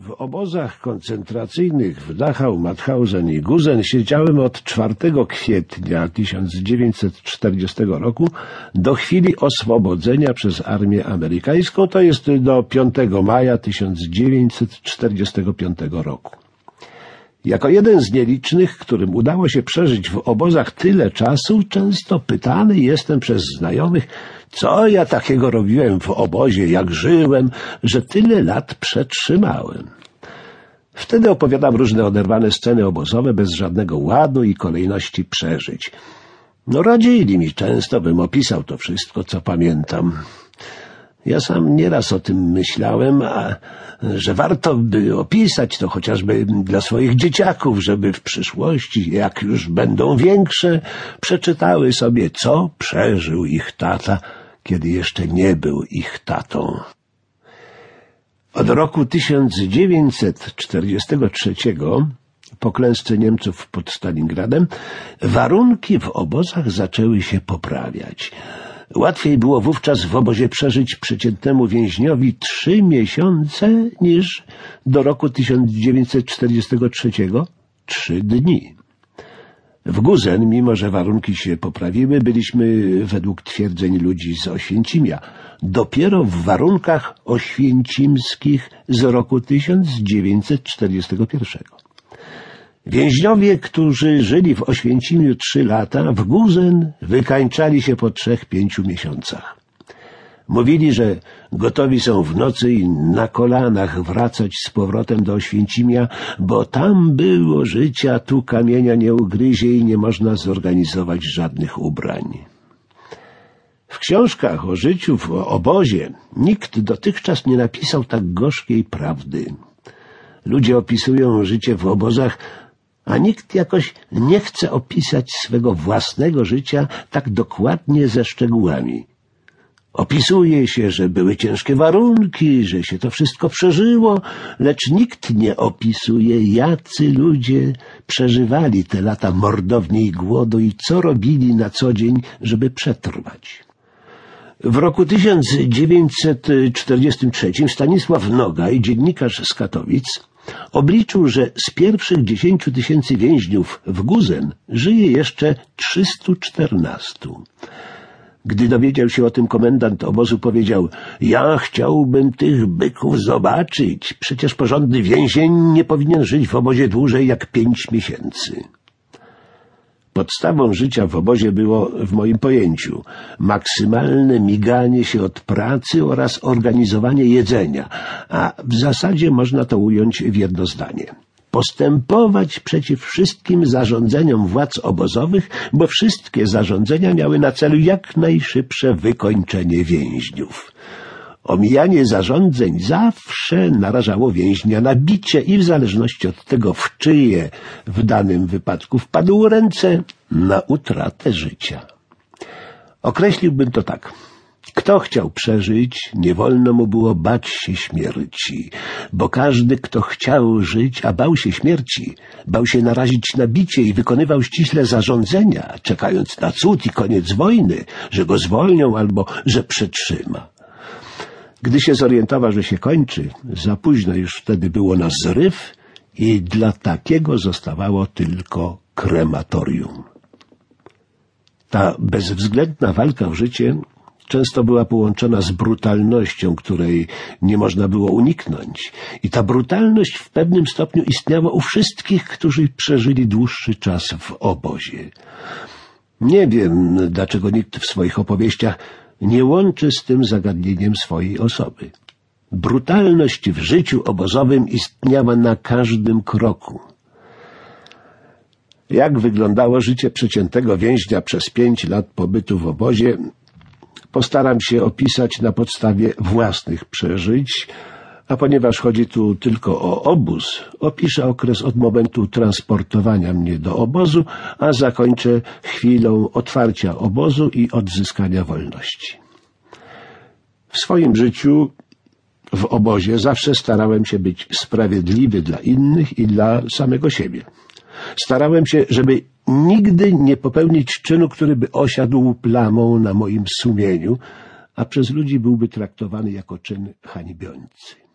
W obozach koncentracyjnych w Dachau, Mauthausen i Guzen siedziałem od 4 kwietnia 1940 roku do chwili oswobodzenia przez armię amerykańską, to jest do 5 maja 1945 roku. Jako jeden z nielicznych, którym udało się przeżyć w obozach tyle czasu, często pytany jestem przez znajomych, co ja takiego robiłem w obozie, jak żyłem, że tyle lat przetrzymałem. Wtedy opowiadam różne oderwane sceny obozowe bez żadnego ładu i kolejności przeżyć. No radzili mi często, bym opisał to wszystko, co pamiętam. Ja sam nieraz o tym myślałem, a że warto by opisać to chociażby dla swoich dzieciaków, żeby w przyszłości, jak już będą większe, przeczytały sobie, co przeżył ich tata, kiedy jeszcze nie był ich tatą. Od roku 1943 po klęsce Niemców pod Stalingradem warunki w obozach zaczęły się poprawiać. Łatwiej było wówczas w obozie przeżyć przeciętnemu więźniowi trzy miesiące niż do roku 1943 trzy dni. W Guzen, mimo że warunki się poprawiły, byliśmy według twierdzeń ludzi z Oświęcimia dopiero w warunkach oświęcimskich z roku 1941. Więźniowie, którzy żyli w Oświęcimiu trzy lata, w Guzen wykańczali się po trzech, pięciu miesiącach. Mówili, że gotowi są w nocy i na kolanach wracać z powrotem do Oświęcimia, bo tam było życia, tu kamienia nie ugryzie i nie można zorganizować żadnych ubrań. W książkach o życiu w obozie nikt dotychczas nie napisał tak gorzkiej prawdy. Ludzie opisują życie w obozach a nikt jakoś nie chce opisać swego własnego życia tak dokładnie ze szczegółami. Opisuje się, że były ciężkie warunki, że się to wszystko przeżyło, lecz nikt nie opisuje, jacy ludzie przeżywali te lata mordowni i głodu i co robili na co dzień, żeby przetrwać. W roku 1943 Stanisław Nogaj, dziennikarz z Katowic, Obliczył, że z pierwszych dziesięciu tysięcy więźniów w Guzen żyje jeszcze 314. Gdy dowiedział się o tym komendant obozu powiedział Ja chciałbym tych byków zobaczyć. Przecież porządny więzień nie powinien żyć w obozie dłużej jak pięć miesięcy. Podstawą życia w obozie było, w moim pojęciu, maksymalne miganie się od pracy oraz organizowanie jedzenia, a w zasadzie można to ująć w jedno zdanie. Postępować przeciw wszystkim zarządzeniom władz obozowych, bo wszystkie zarządzenia miały na celu jak najszybsze wykończenie więźniów. Omijanie zarządzeń zawsze narażało więźnia na bicie i w zależności od tego, w czyje w danym wypadku wpadł ręce, na utratę życia. Określiłbym to tak. Kto chciał przeżyć, nie wolno mu było bać się śmierci, bo każdy, kto chciał żyć, a bał się śmierci, bał się narazić na bicie i wykonywał ściśle zarządzenia, czekając na cud i koniec wojny, że go zwolnią albo że przetrzyma. Gdy się zorientował, że się kończy, za późno już wtedy było na zryw i dla takiego zostawało tylko krematorium. Ta bezwzględna walka w życie często była połączona z brutalnością, której nie można było uniknąć. I ta brutalność w pewnym stopniu istniała u wszystkich, którzy przeżyli dłuższy czas w obozie. Nie wiem, dlaczego nikt w swoich opowieściach nie łączy z tym zagadnieniem swojej osoby. Brutalność w życiu obozowym istniała na każdym kroku. Jak wyglądało życie przeciętego więźnia przez pięć lat pobytu w obozie, postaram się opisać na podstawie własnych przeżyć, a ponieważ chodzi tu tylko o obóz, opiszę okres od momentu transportowania mnie do obozu, a zakończę chwilą otwarcia obozu i odzyskania wolności. W swoim życiu w obozie zawsze starałem się być sprawiedliwy dla innych i dla samego siebie. Starałem się, żeby nigdy nie popełnić czynu, który by osiadł plamą na moim sumieniu, a przez ludzi byłby traktowany jako czyn hańbiący.